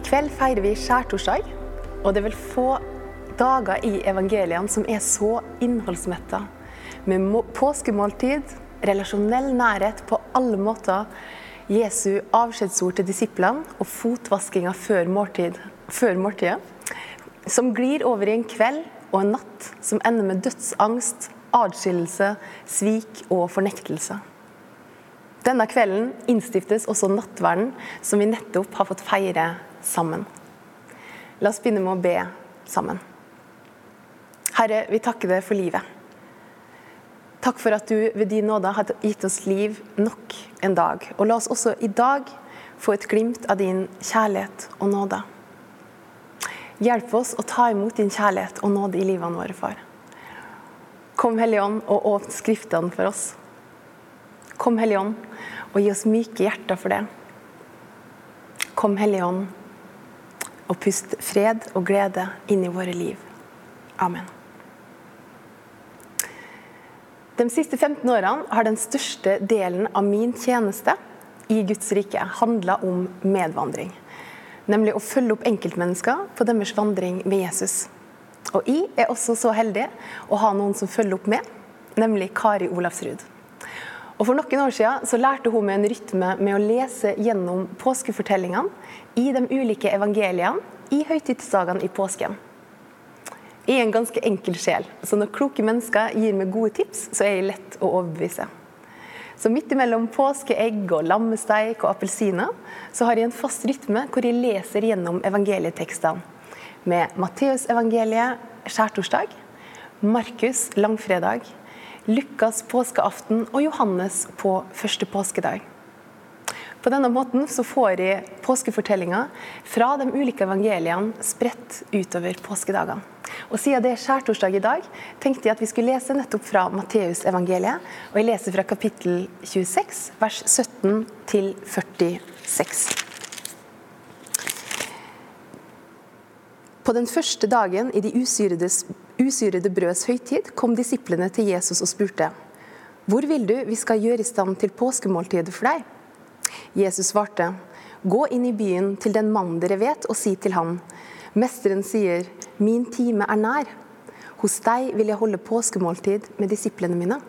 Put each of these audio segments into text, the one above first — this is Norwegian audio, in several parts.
I kveld feirer vi skjærtorsdag, og det er vel få dager i evangeliene som er så innholdsmetta. Med påskemåltid, relasjonell nærhet på alle måter, Jesu avskjedsord til disiplene og fotvaskinga før, måltid, før måltidet, som glir over i en kveld og en natt som ender med dødsangst, adskillelse, svik og fornektelse. Denne kvelden innstiftes også nattverden, som vi nettopp har fått feire sammen. La oss begynne med å be sammen. Herre, vi takker deg for livet. Takk for at du ved din nåde har gitt oss liv nok en dag. Og la oss også i dag få et glimt av din kjærlighet og nåde. Hjelp oss å ta imot din kjærlighet og nåde i livene våre, far. Kom, Hellige Ånd, og åpne Skriftene for oss. Kom, Hellige Ånd, og gi oss myke hjerter for det. Kom, Hellige Ånd, og pust fred og glede inn i våre liv. Amen. De siste 15 årene har den største delen av min tjeneste i Guds rike handla om medvandring. Nemlig å følge opp enkeltmennesker på deres vandring med Jesus. Og jeg er også så heldig å ha noen som følger opp med, nemlig Kari Olavsrud. Og For noen år siden så lærte hun meg en rytme med å lese gjennom påskefortellingene i de ulike evangeliene i høytidsdagene i påsken. Jeg er en ganske enkel sjel, så når kloke mennesker gir meg gode tips, så er jeg lett å overbevise. Så midt imellom påskeegg og lammesteik og appelsiner, så har jeg en fast rytme hvor jeg leser gjennom evangelietekstene. Med Matteusevangeliet skjærtorsdag, Markus langfredag, Lukas påskeaften og Johannes på første påskedag. På denne måten så får de påskefortellinger fra de ulike evangeliene spredt utover påskedagene. Og Siden det er skjærtorsdag i dag, tenkte jeg at vi skulle lese nettopp fra Matteusevangeliet. Og jeg leser fra kapittel 26, vers 17 til 46. På den første dagen i de usyrede, usyrede brøds høytid kom disiplene til Jesus og spurte Hvor vil du vi skal gjøre i stand til påskemåltidet for deg? Jesus svarte, Gå inn i byen til den mannen dere vet, og si til ham, Mesteren sier, Min time er nær. Hos deg vil jeg holde påskemåltid med disiplene mine.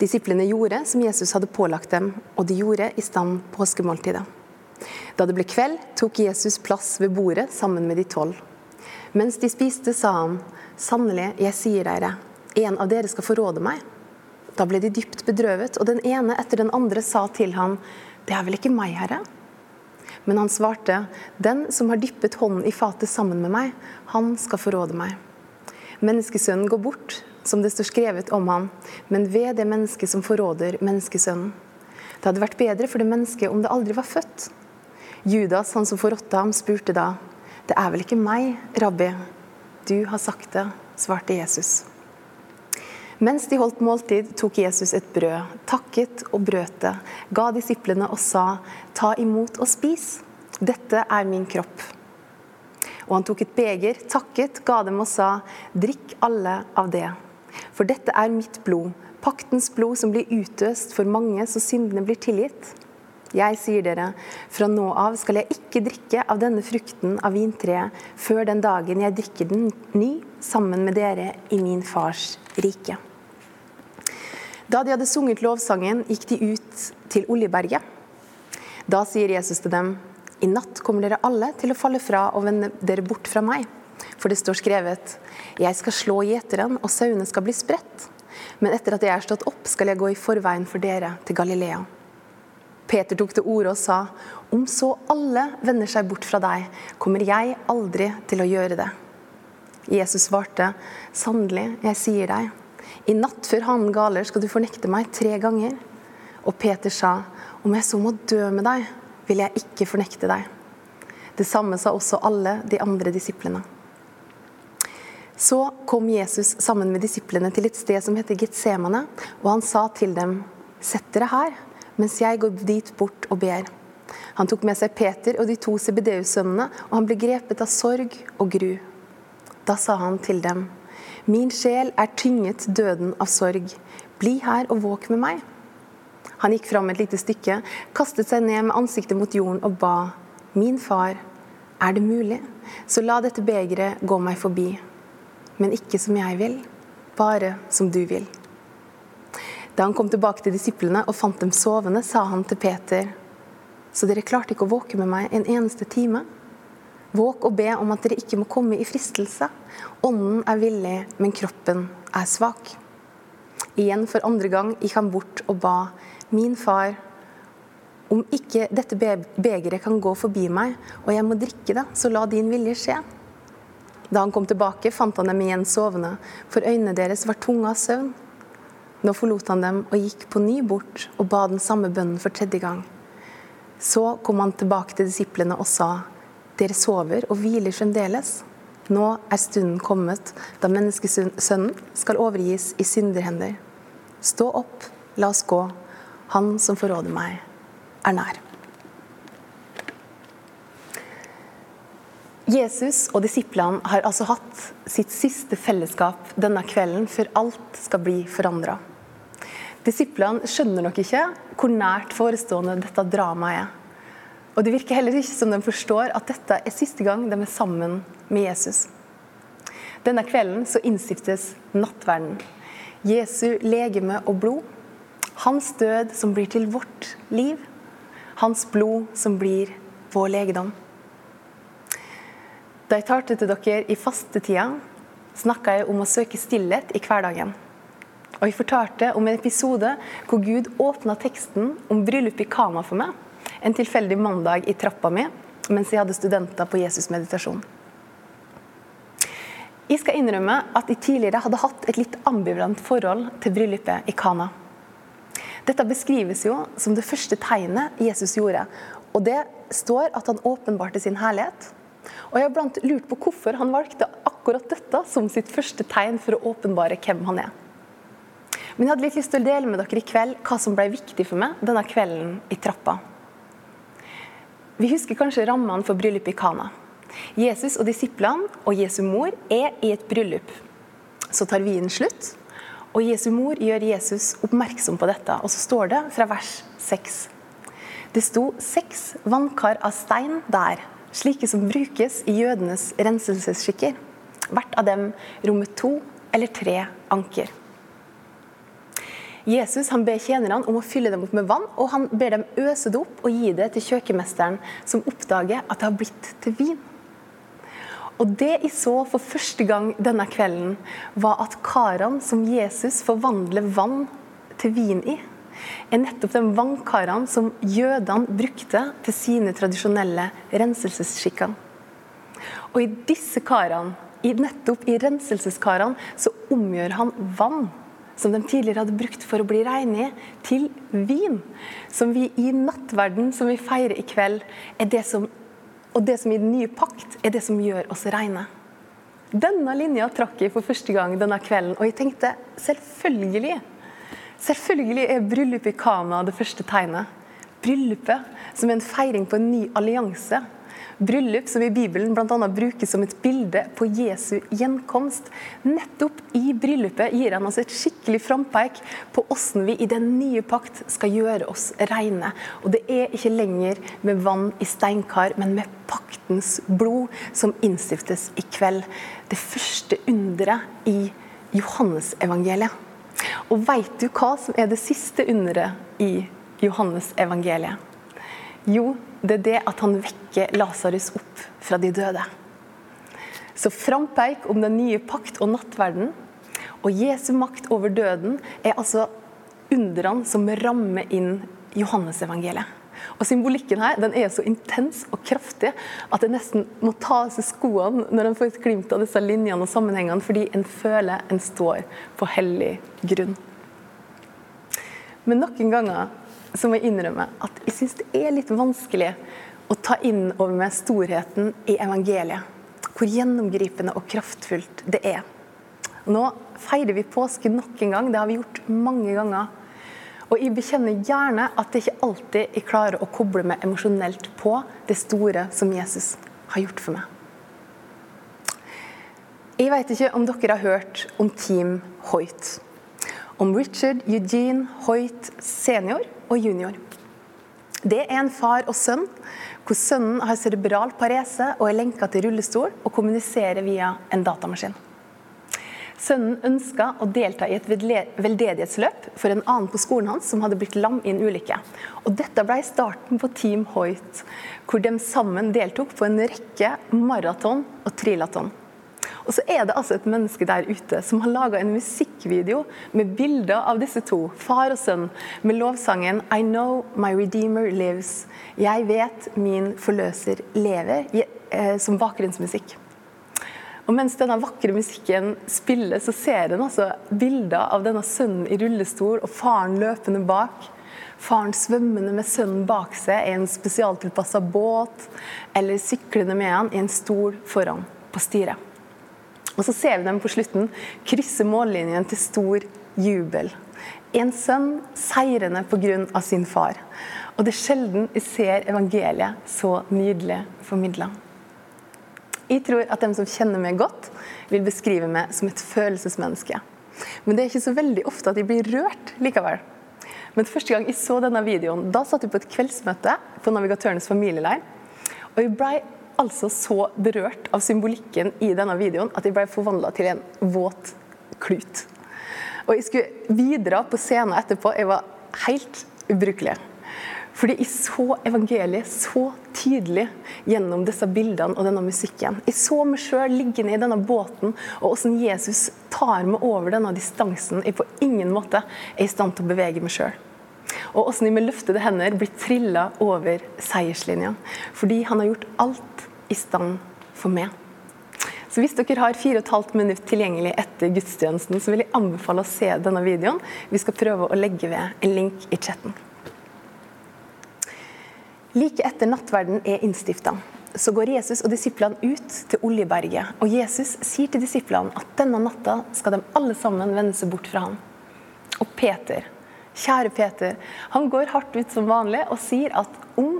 Disiplene gjorde som Jesus hadde pålagt dem, og de gjorde i stand påskemåltidet. Da det ble kveld, tok Jesus plass ved bordet sammen med de tolv. Mens de spiste, sa han, Sannelig, jeg sier dere, en av dere skal forråde meg. Da ble de dypt bedrøvet, og den ene etter den andre sa til ham, Det er vel ikke meg, Herre? Men han svarte, Den som har dyppet hånden i fatet sammen med meg, han skal forråde meg. Menneskesønnen går bort, som det står skrevet om ham, men ved det mennesket som forråder menneskesønnen. Det hadde vært bedre for det mennesket om det aldri var født. Judas, han som forrådte ham, spurte da, Det er vel ikke meg, rabbi? Du har sagt det, svarte Jesus. Mens de holdt måltid, tok Jesus et brød, takket og brøt det, ga disiplene og sa, ta imot og spis. Dette er min kropp. Og han tok et beger, takket, ga dem og sa, drikk alle av det. For dette er mitt blod, paktens blod som blir utøst for mange så syndene blir tilgitt. Jeg sier dere, fra nå av skal jeg ikke drikke av denne frukten av vintreet før den dagen jeg drikker den ny sammen med dere i min fars rike. Da de hadde sunget lovsangen, gikk de ut til Oljeberget. Da sier Jesus til dem, i natt kommer dere alle til å falle fra og vende dere bort fra meg. For det står skrevet, jeg skal slå gjeteren, og sauene skal bli spredt. Men etter at jeg er stått opp, skal jeg gå i forveien for dere til Galilea. Peter tok til orde og sa, om så alle vender seg bort fra deg, kommer jeg aldri til å gjøre det. Jesus svarte, sannelig, jeg sier deg, i natt før hanen galer skal du fornekte meg tre ganger. Og Peter sa, om jeg så må dø med deg, vil jeg ikke fornekte deg. Det samme sa også alle de andre disiplene. Så kom Jesus sammen med disiplene til et sted som heter Getsemane, og han sa til dem, sett dere her, mens jeg går dit bort og ber. Han tok med seg Peter og de to Sebedeus-sønnene, og han ble grepet av sorg og gru. Da sa han til dem, Min sjel er tynget døden av sorg. Bli her og våk med meg. Han gikk fram et lite stykke, kastet seg ned med ansiktet mot jorden og ba. Min far, er det mulig, så la dette begeret gå meg forbi. Men ikke som jeg vil, bare som du vil. Da han kom tilbake til disiplene og fant dem sovende, sa han til Peter.: Så dere klarte ikke å våke med meg en eneste time? Våk og be om at dere ikke må komme i fristelse. Ånden er villig, men kroppen er svak. Igjen for andre gang gikk han bort og ba, min far, om ikke dette begeret kan gå forbi meg, og jeg må drikke det, så la din vilje skje. Da han kom tilbake, fant han dem igjen sovende, for øynene deres var tunge av søvn. Nå forlot han dem og gikk på ny bort og ba den samme bønnen for tredje gang. Så kom han tilbake til disiplene og sa, dere sover og hviler fremdeles. Nå er stunden kommet da menneskesønnen skal overgis i synderhender. Stå opp, la oss gå. Han som forråder meg, er nær. Jesus og disiplene har altså hatt sitt siste fellesskap denne kvelden før alt skal bli forandra. Disiplene skjønner nok ikke hvor nært forestående dette dramaet er. Og Det virker heller ikke som de forstår at dette er siste gang de er sammen med Jesus. Denne kvelden så innstiftes nattverden. Jesu legeme og blod. Hans død som blir til vårt liv. Hans blod som blir vår legedom. Da jeg talte til dere i fastetida, snakka jeg om å søke stillhet i hverdagen. Og jeg fortalte om en episode hvor Gud åpna teksten om bryllup i Kana for meg en tilfeldig mandag i trappa mi mens jeg hadde studenter på Jesus-meditasjon. Jeg skal innrømme at jeg tidligere hadde hatt et litt ambivalent forhold til bryllupet i Kana. Dette beskrives jo som det første tegnet Jesus gjorde. Og det står at han åpenbarte sin herlighet. Og jeg har blant lurt på hvorfor han valgte akkurat dette som sitt første tegn for å åpenbare hvem han er. Men jeg hadde litt lyst til å dele med dere i kveld hva som ble viktig for meg denne kvelden i trappa. Vi husker kanskje rammene for bryllupet i Kana. Jesus og disiplene og Jesu mor er i et bryllup. Så tar vinen slutt, og Jesu mor gjør Jesus oppmerksom på dette. Og så står det fra vers 6. Det sto seks vannkar av stein der, slike som brukes i jødenes renselsesskikker. Hvert av dem rommet to eller tre anker. Jesus han ber tjenerne om å fylle dem opp med vann, og han ber dem øse det opp og gi det til kjøkkenmesteren, som oppdager at det har blitt til vin. Og Det jeg så for første gang denne kvelden, var at karene som Jesus forvandler vann til vin i, er nettopp de vannkarene som jødene brukte til sine tradisjonelle renselsesskikker. Og i disse karene, nettopp i renselseskarene, så omgjør han vann som de tidligere hadde brukt for å bli reine, til vin. Som vi i nattverden, som vi feirer i kveld, det som, og det som i den nye pakt er det som gjør oss reine. Denne linja trakk jeg for første gang denne kvelden, og jeg tenkte selvfølgelig Selvfølgelig er bryllupet i Kana det første tegnet. Bryllupet som er en feiring på en ny allianse Bryllup som i Bibelen bl.a. brukes som et bilde på Jesu gjenkomst. Nettopp i bryllupet gir han oss et skikkelig frampeik på hvordan vi i den nye pakt skal gjøre oss reine. Og det er ikke lenger med vann i steinkar, men med paktens blod som innstiftes i kveld. Det første underet i Johannesevangeliet. Og veit du hva som er det siste underet i Johannesevangeliet? Jo, det er det at han vekker Lasarus opp fra de døde. Så frampeik om den nye pakt og nattverden og Jesu makt over døden er altså underne som rammer inn Johannesevangeliet. Og Symbolikken her den er så intens og kraftig at det nesten må ta av seg skoene når en får et glimt av disse linjene og sammenhengene, fordi en føler en står på hellig grunn. Men noen ganger så må jeg innrømme at jeg syns det er litt vanskelig å ta inn over meg storheten i evangeliet. Hvor gjennomgripende og kraftfullt det er. Nå feirer vi påske nok en gang. Det har vi gjort mange ganger. Og jeg bekjenner gjerne at det ikke alltid jeg klarer å koble meg emosjonelt på det store som Jesus har gjort for meg. Jeg vet ikke om dere har hørt om Team Hoit. Om Richard Eugene Hoit senior og junior. Det er en far og sønn, hvor sønnen har cerebral parese og er lenka til rullestol og kommuniserer via en datamaskin. Sønnen ønska å delta i et veldedighetsløp for en annen på skolen hans som hadde blitt lam i en ulykke. Og dette ble starten på Team Hoit, hvor de sammen deltok på en rekke maraton og trilaton. Og så er det altså et menneske der ute som har laga en musikkvideo med bilder av disse to, far og sønn, med lovsangen 'I know my redeemer lives'. Jeg vet min forløser lever, eh, som bakgrunnsmusikk. Og mens denne vakre musikken spiller, så ser en altså bilder av denne sønnen i rullestol og faren løpende bak. Faren svømmende med sønnen bak seg i en spesialtilpassa båt, eller syklende med han i en stol foran på styret. Og så ser vi dem på slutten krysse mållinjen til stor jubel. En sønn seirende pga. sin far. Og det er sjelden vi ser evangeliet så nydelig formidla. Jeg tror at dem som kjenner meg godt, vil beskrive meg som et følelsesmenneske. Men det er ikke så veldig ofte at jeg blir rørt likevel. Men første gang jeg så denne videoen, da satt jeg på et kveldsmøte på Navigatørenes familieleir. Og jeg blei altså så berørt av symbolikken i denne videoen at jeg ble forvandla til en våt klut. Og jeg skulle videre på scenen etterpå. Jeg var helt ubrukelig. Fordi jeg så evangeliet så tydelig gjennom disse bildene og denne musikken. Jeg så meg sjøl liggende i denne båten, og hvordan Jesus tar meg over denne distansen jeg på ingen måte er i stand til å bevege meg sjøl. Og hvordan jeg med løftede hender blir trilla over seierslinja. Fordi han har gjort alt i stand for meg. Så hvis dere har 4 15 minutter tilgjengelig etter gudstjenesten, så vil jeg anbefale å se denne videoen. Vi skal prøve å legge ved en link i chatten. Like etter nattverden er innstifta, så går Jesus og disiplene ut til Oljeberget. Og Jesus sier til disiplene at denne natta skal de alle sammen vende seg bort fra ham. Og Peter, kjære Peter, han går hardt ut som vanlig og sier at om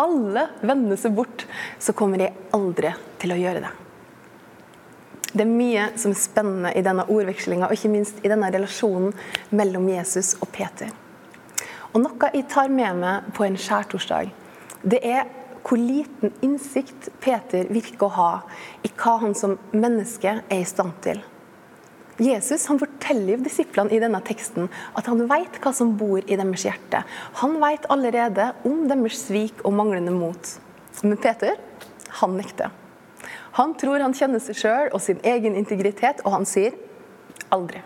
alle vender seg bort, så kommer de aldri til å gjøre det. Det er mye som er spennende i denne ordvekslinga, og ikke minst i denne relasjonen mellom Jesus og Peter. Og Noe jeg tar med meg på en skjærtorsdag, det er hvor liten innsikt Peter virker å ha i hva han som menneske er i stand til. Jesus han forteller jo disiplene i denne teksten at han vet hva som bor i deres hjerte. Han vet allerede om deres svik og manglende mot. Men Peter, han nekter. Han tror han kjenner seg sjøl og sin egen integritet, og han sier aldri.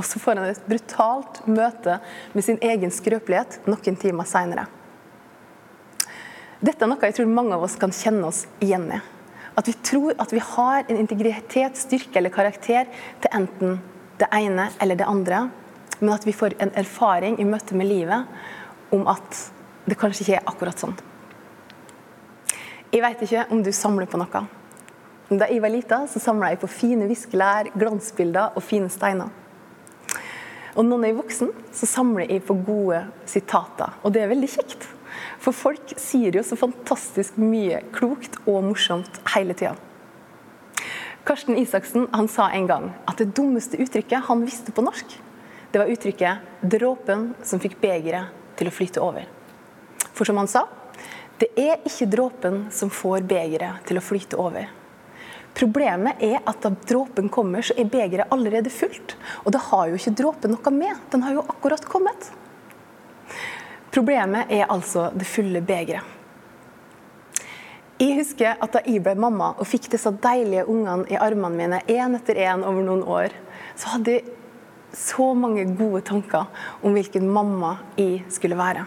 Og så får han et brutalt møte med sin egen skrøpelighet noen timer seinere. Dette er noe jeg tror mange av oss kan kjenne oss igjen i. At vi tror at vi har en integritet, styrke eller karakter til enten det ene eller det andre, men at vi får en erfaring i møte med livet om at det kanskje ikke er akkurat sånn. Jeg vet ikke om du samler på noe. Da jeg var lita, så samla jeg på fine viskelær, glansbilder og fine steiner. Og når jeg er voksen, så samler jeg på gode sitater. Og det er veldig kjekt. For folk sier jo så fantastisk mye klokt og morsomt hele tida. Karsten Isaksen han sa en gang at det dummeste uttrykket han visste på norsk, det var uttrykket 'dråpen som fikk begeret til å flyte over'. For som han sa, det er ikke dråpen som får begeret til å flyte over. Problemet er at da dråpen kommer, så er begeret allerede fullt. Og det har jo ikke dråpen noe med. Den har jo akkurat kommet. Problemet er altså det fulle begeret. Jeg husker at da jeg ble mamma og fikk disse deilige ungene i armene mine én etter én over noen år, så hadde jeg så mange gode tanker om hvilken mamma jeg skulle være.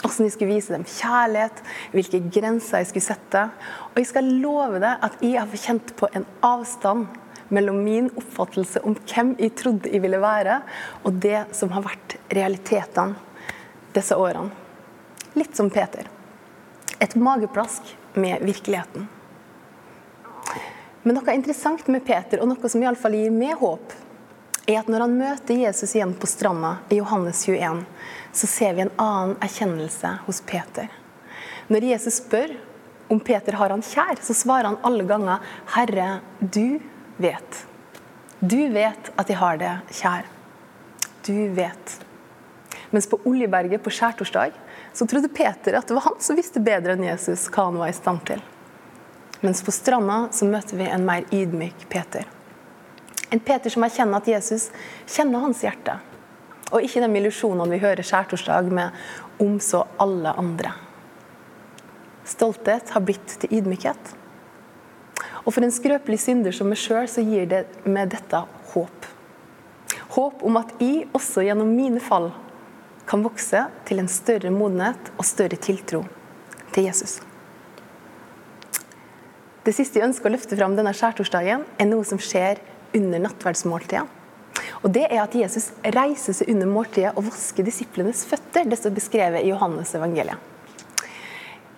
Hvordan jeg skulle vise dem kjærlighet, hvilke grenser jeg skulle sette. Og jeg skal love deg at jeg har kjent på en avstand mellom min oppfattelse om hvem jeg trodde jeg ville være, og det som har vært realitetene disse årene. Litt som Peter. Et mageplask med virkeligheten. Men noe interessant med Peter, og noe som iallfall gir meg håp, er at når han møter Jesus igjen på stranda i Johannes 21, så ser vi en annen erkjennelse hos Peter. Når Jesus spør om Peter har han kjær, så svarer han alle ganger 'Herre, du vet'. Du vet at jeg har det kjær. Du vet. Mens på Oljeberget på skjærtorsdag så trodde Peter at det var han som visste bedre enn Jesus hva han var i stand til. Mens på stranda så møter vi en mer ydmyk Peter. En Peter som erkjenner at Jesus kjenner hans hjerte. Og ikke de illusjonene vi hører skjærtorsdag med om så alle andre. Stolthet har blitt til ydmykhet. Og for en skrøpelig synder som meg sjøl, så gir det med dette håp. Håp om at jeg også gjennom mine fall kan vokse til en større modenhet og større tiltro til Jesus. Det siste jeg ønsker å løfte fram denne skjærtorsdagen, er noe som skjer under nattverdsmåltidet. Og det er at Jesus reiser seg under måltidet og vasker disiplenes føtter. Det står beskrevet i Johannes evangeliet.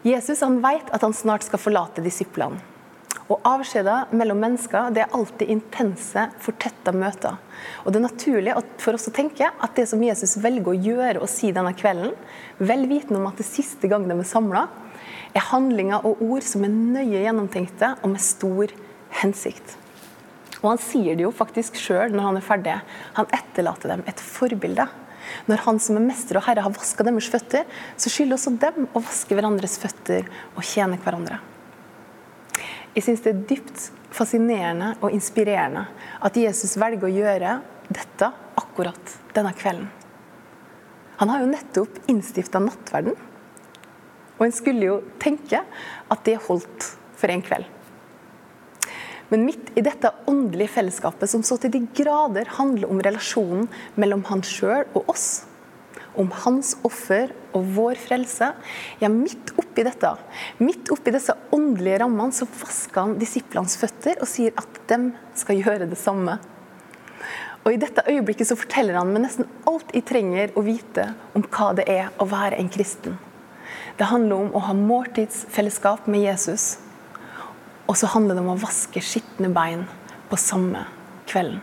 Jesus han vet at han snart skal forlate disiplene. Og Avskjeder mellom mennesker det er alltid intense, fortetta møter. Og Det er naturlig for oss å tenke at det som Jesus velger å gjøre og si denne kvelden, vel vitende om at det siste gang de er samla, er handlinger og ord som er nøye gjennomtenkte og med stor hensikt. Og han sier det jo faktisk sjøl når han er ferdig. Han etterlater dem et forbilde. Når han som er mester og herre har vaska deres føtter, så skylder også dem å vaske hverandres føtter og tjene hverandre. Jeg syns det er dypt fascinerende og inspirerende at Jesus velger å gjøre dette akkurat denne kvelden. Han har jo nettopp innstifta nattverden. Og en skulle jo tenke at det holdt for en kveld. Men midt i dette åndelige fellesskapet, som så til de grader handler om relasjonen mellom han sjøl og oss, om hans offer og vår frelse, ja, midt oppi dette, midt oppi disse åndelige rammene, så vasker han disiplenes føtter og sier at de skal gjøre det samme. Og I dette øyeblikket så forteller han med nesten alt jeg trenger å vite om hva det er å være en kristen. Det handler om å ha måltidsfellesskap med Jesus og så handler det om å vaske skitne bein på samme kvelden.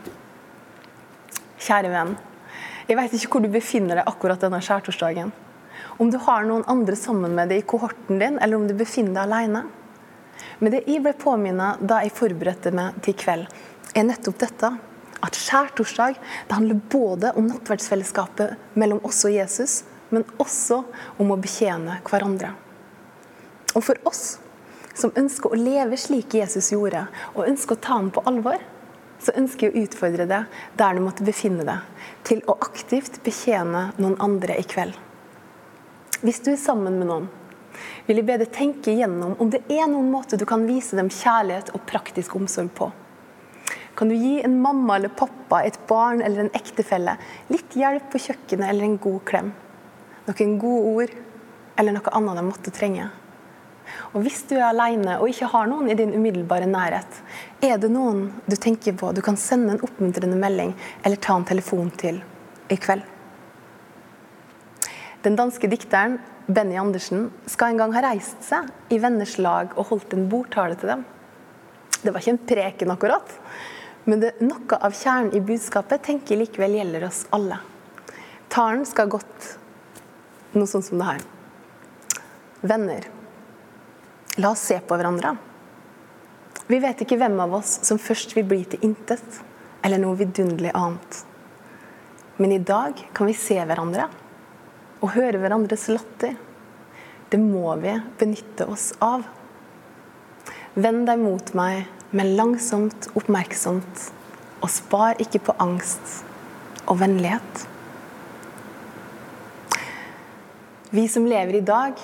Kjære venn. Jeg vet ikke hvor du befinner deg akkurat denne skjærtorsdagen. Om du har noen andre sammen med deg i kohorten din, eller om du befinner deg alene. Men det jeg ble påminnet da jeg forberedte meg til kveld, er nettopp dette. At skjærtorsdag det handler både om nattverdsfellesskapet mellom oss og Jesus, men også om å betjene hverandre. Og for oss som ønsker å leve slik Jesus gjorde, og ønsker å ta ham på alvor, så ønsker jeg å utfordre deg der du måtte befinne deg, til å aktivt betjene noen andre i kveld. Hvis du er sammen med noen, vil jeg be deg tenke igjennom om det er noen måte du kan vise dem kjærlighet og praktisk omsorg på. Kan du gi en mamma eller pappa, et barn eller en ektefelle litt hjelp på kjøkkenet eller en god klem? Noen gode ord eller noe annet de måtte trenge? Og Hvis du er alene og ikke har noen i din umiddelbare nærhet, er det noen du tenker på du kan sende en oppmuntrende melding eller ta en telefon til i kveld? Den danske dikteren Benny Andersen skal en gang ha reist seg i venners lag og holdt en bordtale til dem. Det var ikke en preken, akkurat, men noe av kjernen i budskapet tenker likevel gjelder oss alle. Talen skal gått noe sånn som det her. Venner. La oss se på hverandre. Vi vet ikke hvem av oss som først vil bli til intet, eller noe vidunderlig annet. Men i dag kan vi se hverandre og høre hverandres latter. Det må vi benytte oss av. Vend deg mot meg, men langsomt, oppmerksomt, og spar ikke på angst og vennlighet. Vi som lever i dag,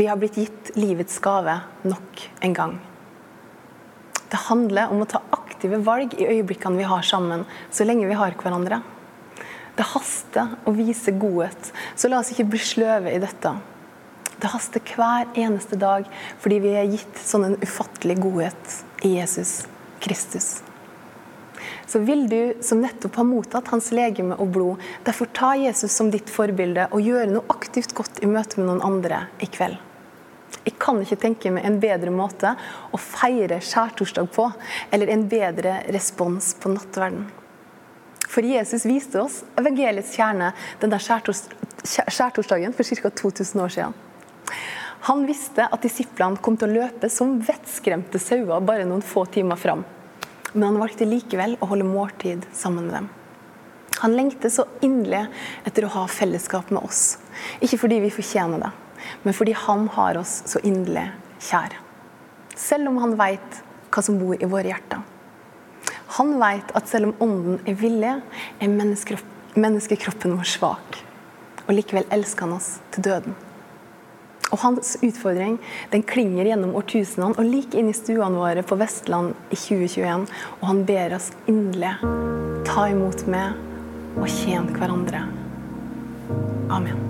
vi har blitt gitt livets gave nok en gang. Det handler om å ta aktive valg i øyeblikkene vi har sammen, så lenge vi har hverandre. Det haster å vise godhet, så la oss ikke bli sløve i dette. Det haster hver eneste dag fordi vi er gitt sånn en ufattelig godhet i Jesus Kristus. Så vil du som nettopp har mottatt hans legeme og blod, derfor ta Jesus som ditt forbilde og gjøre noe aktivt godt i møte med noen andre i kveld. Jeg kan ikke tenke meg en bedre måte å feire skjærtorsdag på, eller en bedre respons på nattverden. For Jesus viste oss evangeliets kjerne denne skjærtorsdagen for ca. 2000 år siden. Han visste at disiplene kom til å løpe som vettskremte sauer bare noen få timer fram. Men han valgte likevel å holde måltid sammen med dem. Han lengter så inderlig etter å ha fellesskap med oss. Ikke fordi vi fortjener det, men fordi han har oss så inderlig kjær. Selv om han veit hva som bor i våre hjerter. Han veit at selv om ånden er villig, er menneskekroppen vår svak. Og likevel elsker han oss til døden. Og Hans utfordring den klinger gjennom årtusenene og like inn i stuene våre på Vestland i 2021. Og han ber oss inderlig ta imot med og tjene hverandre. Amen.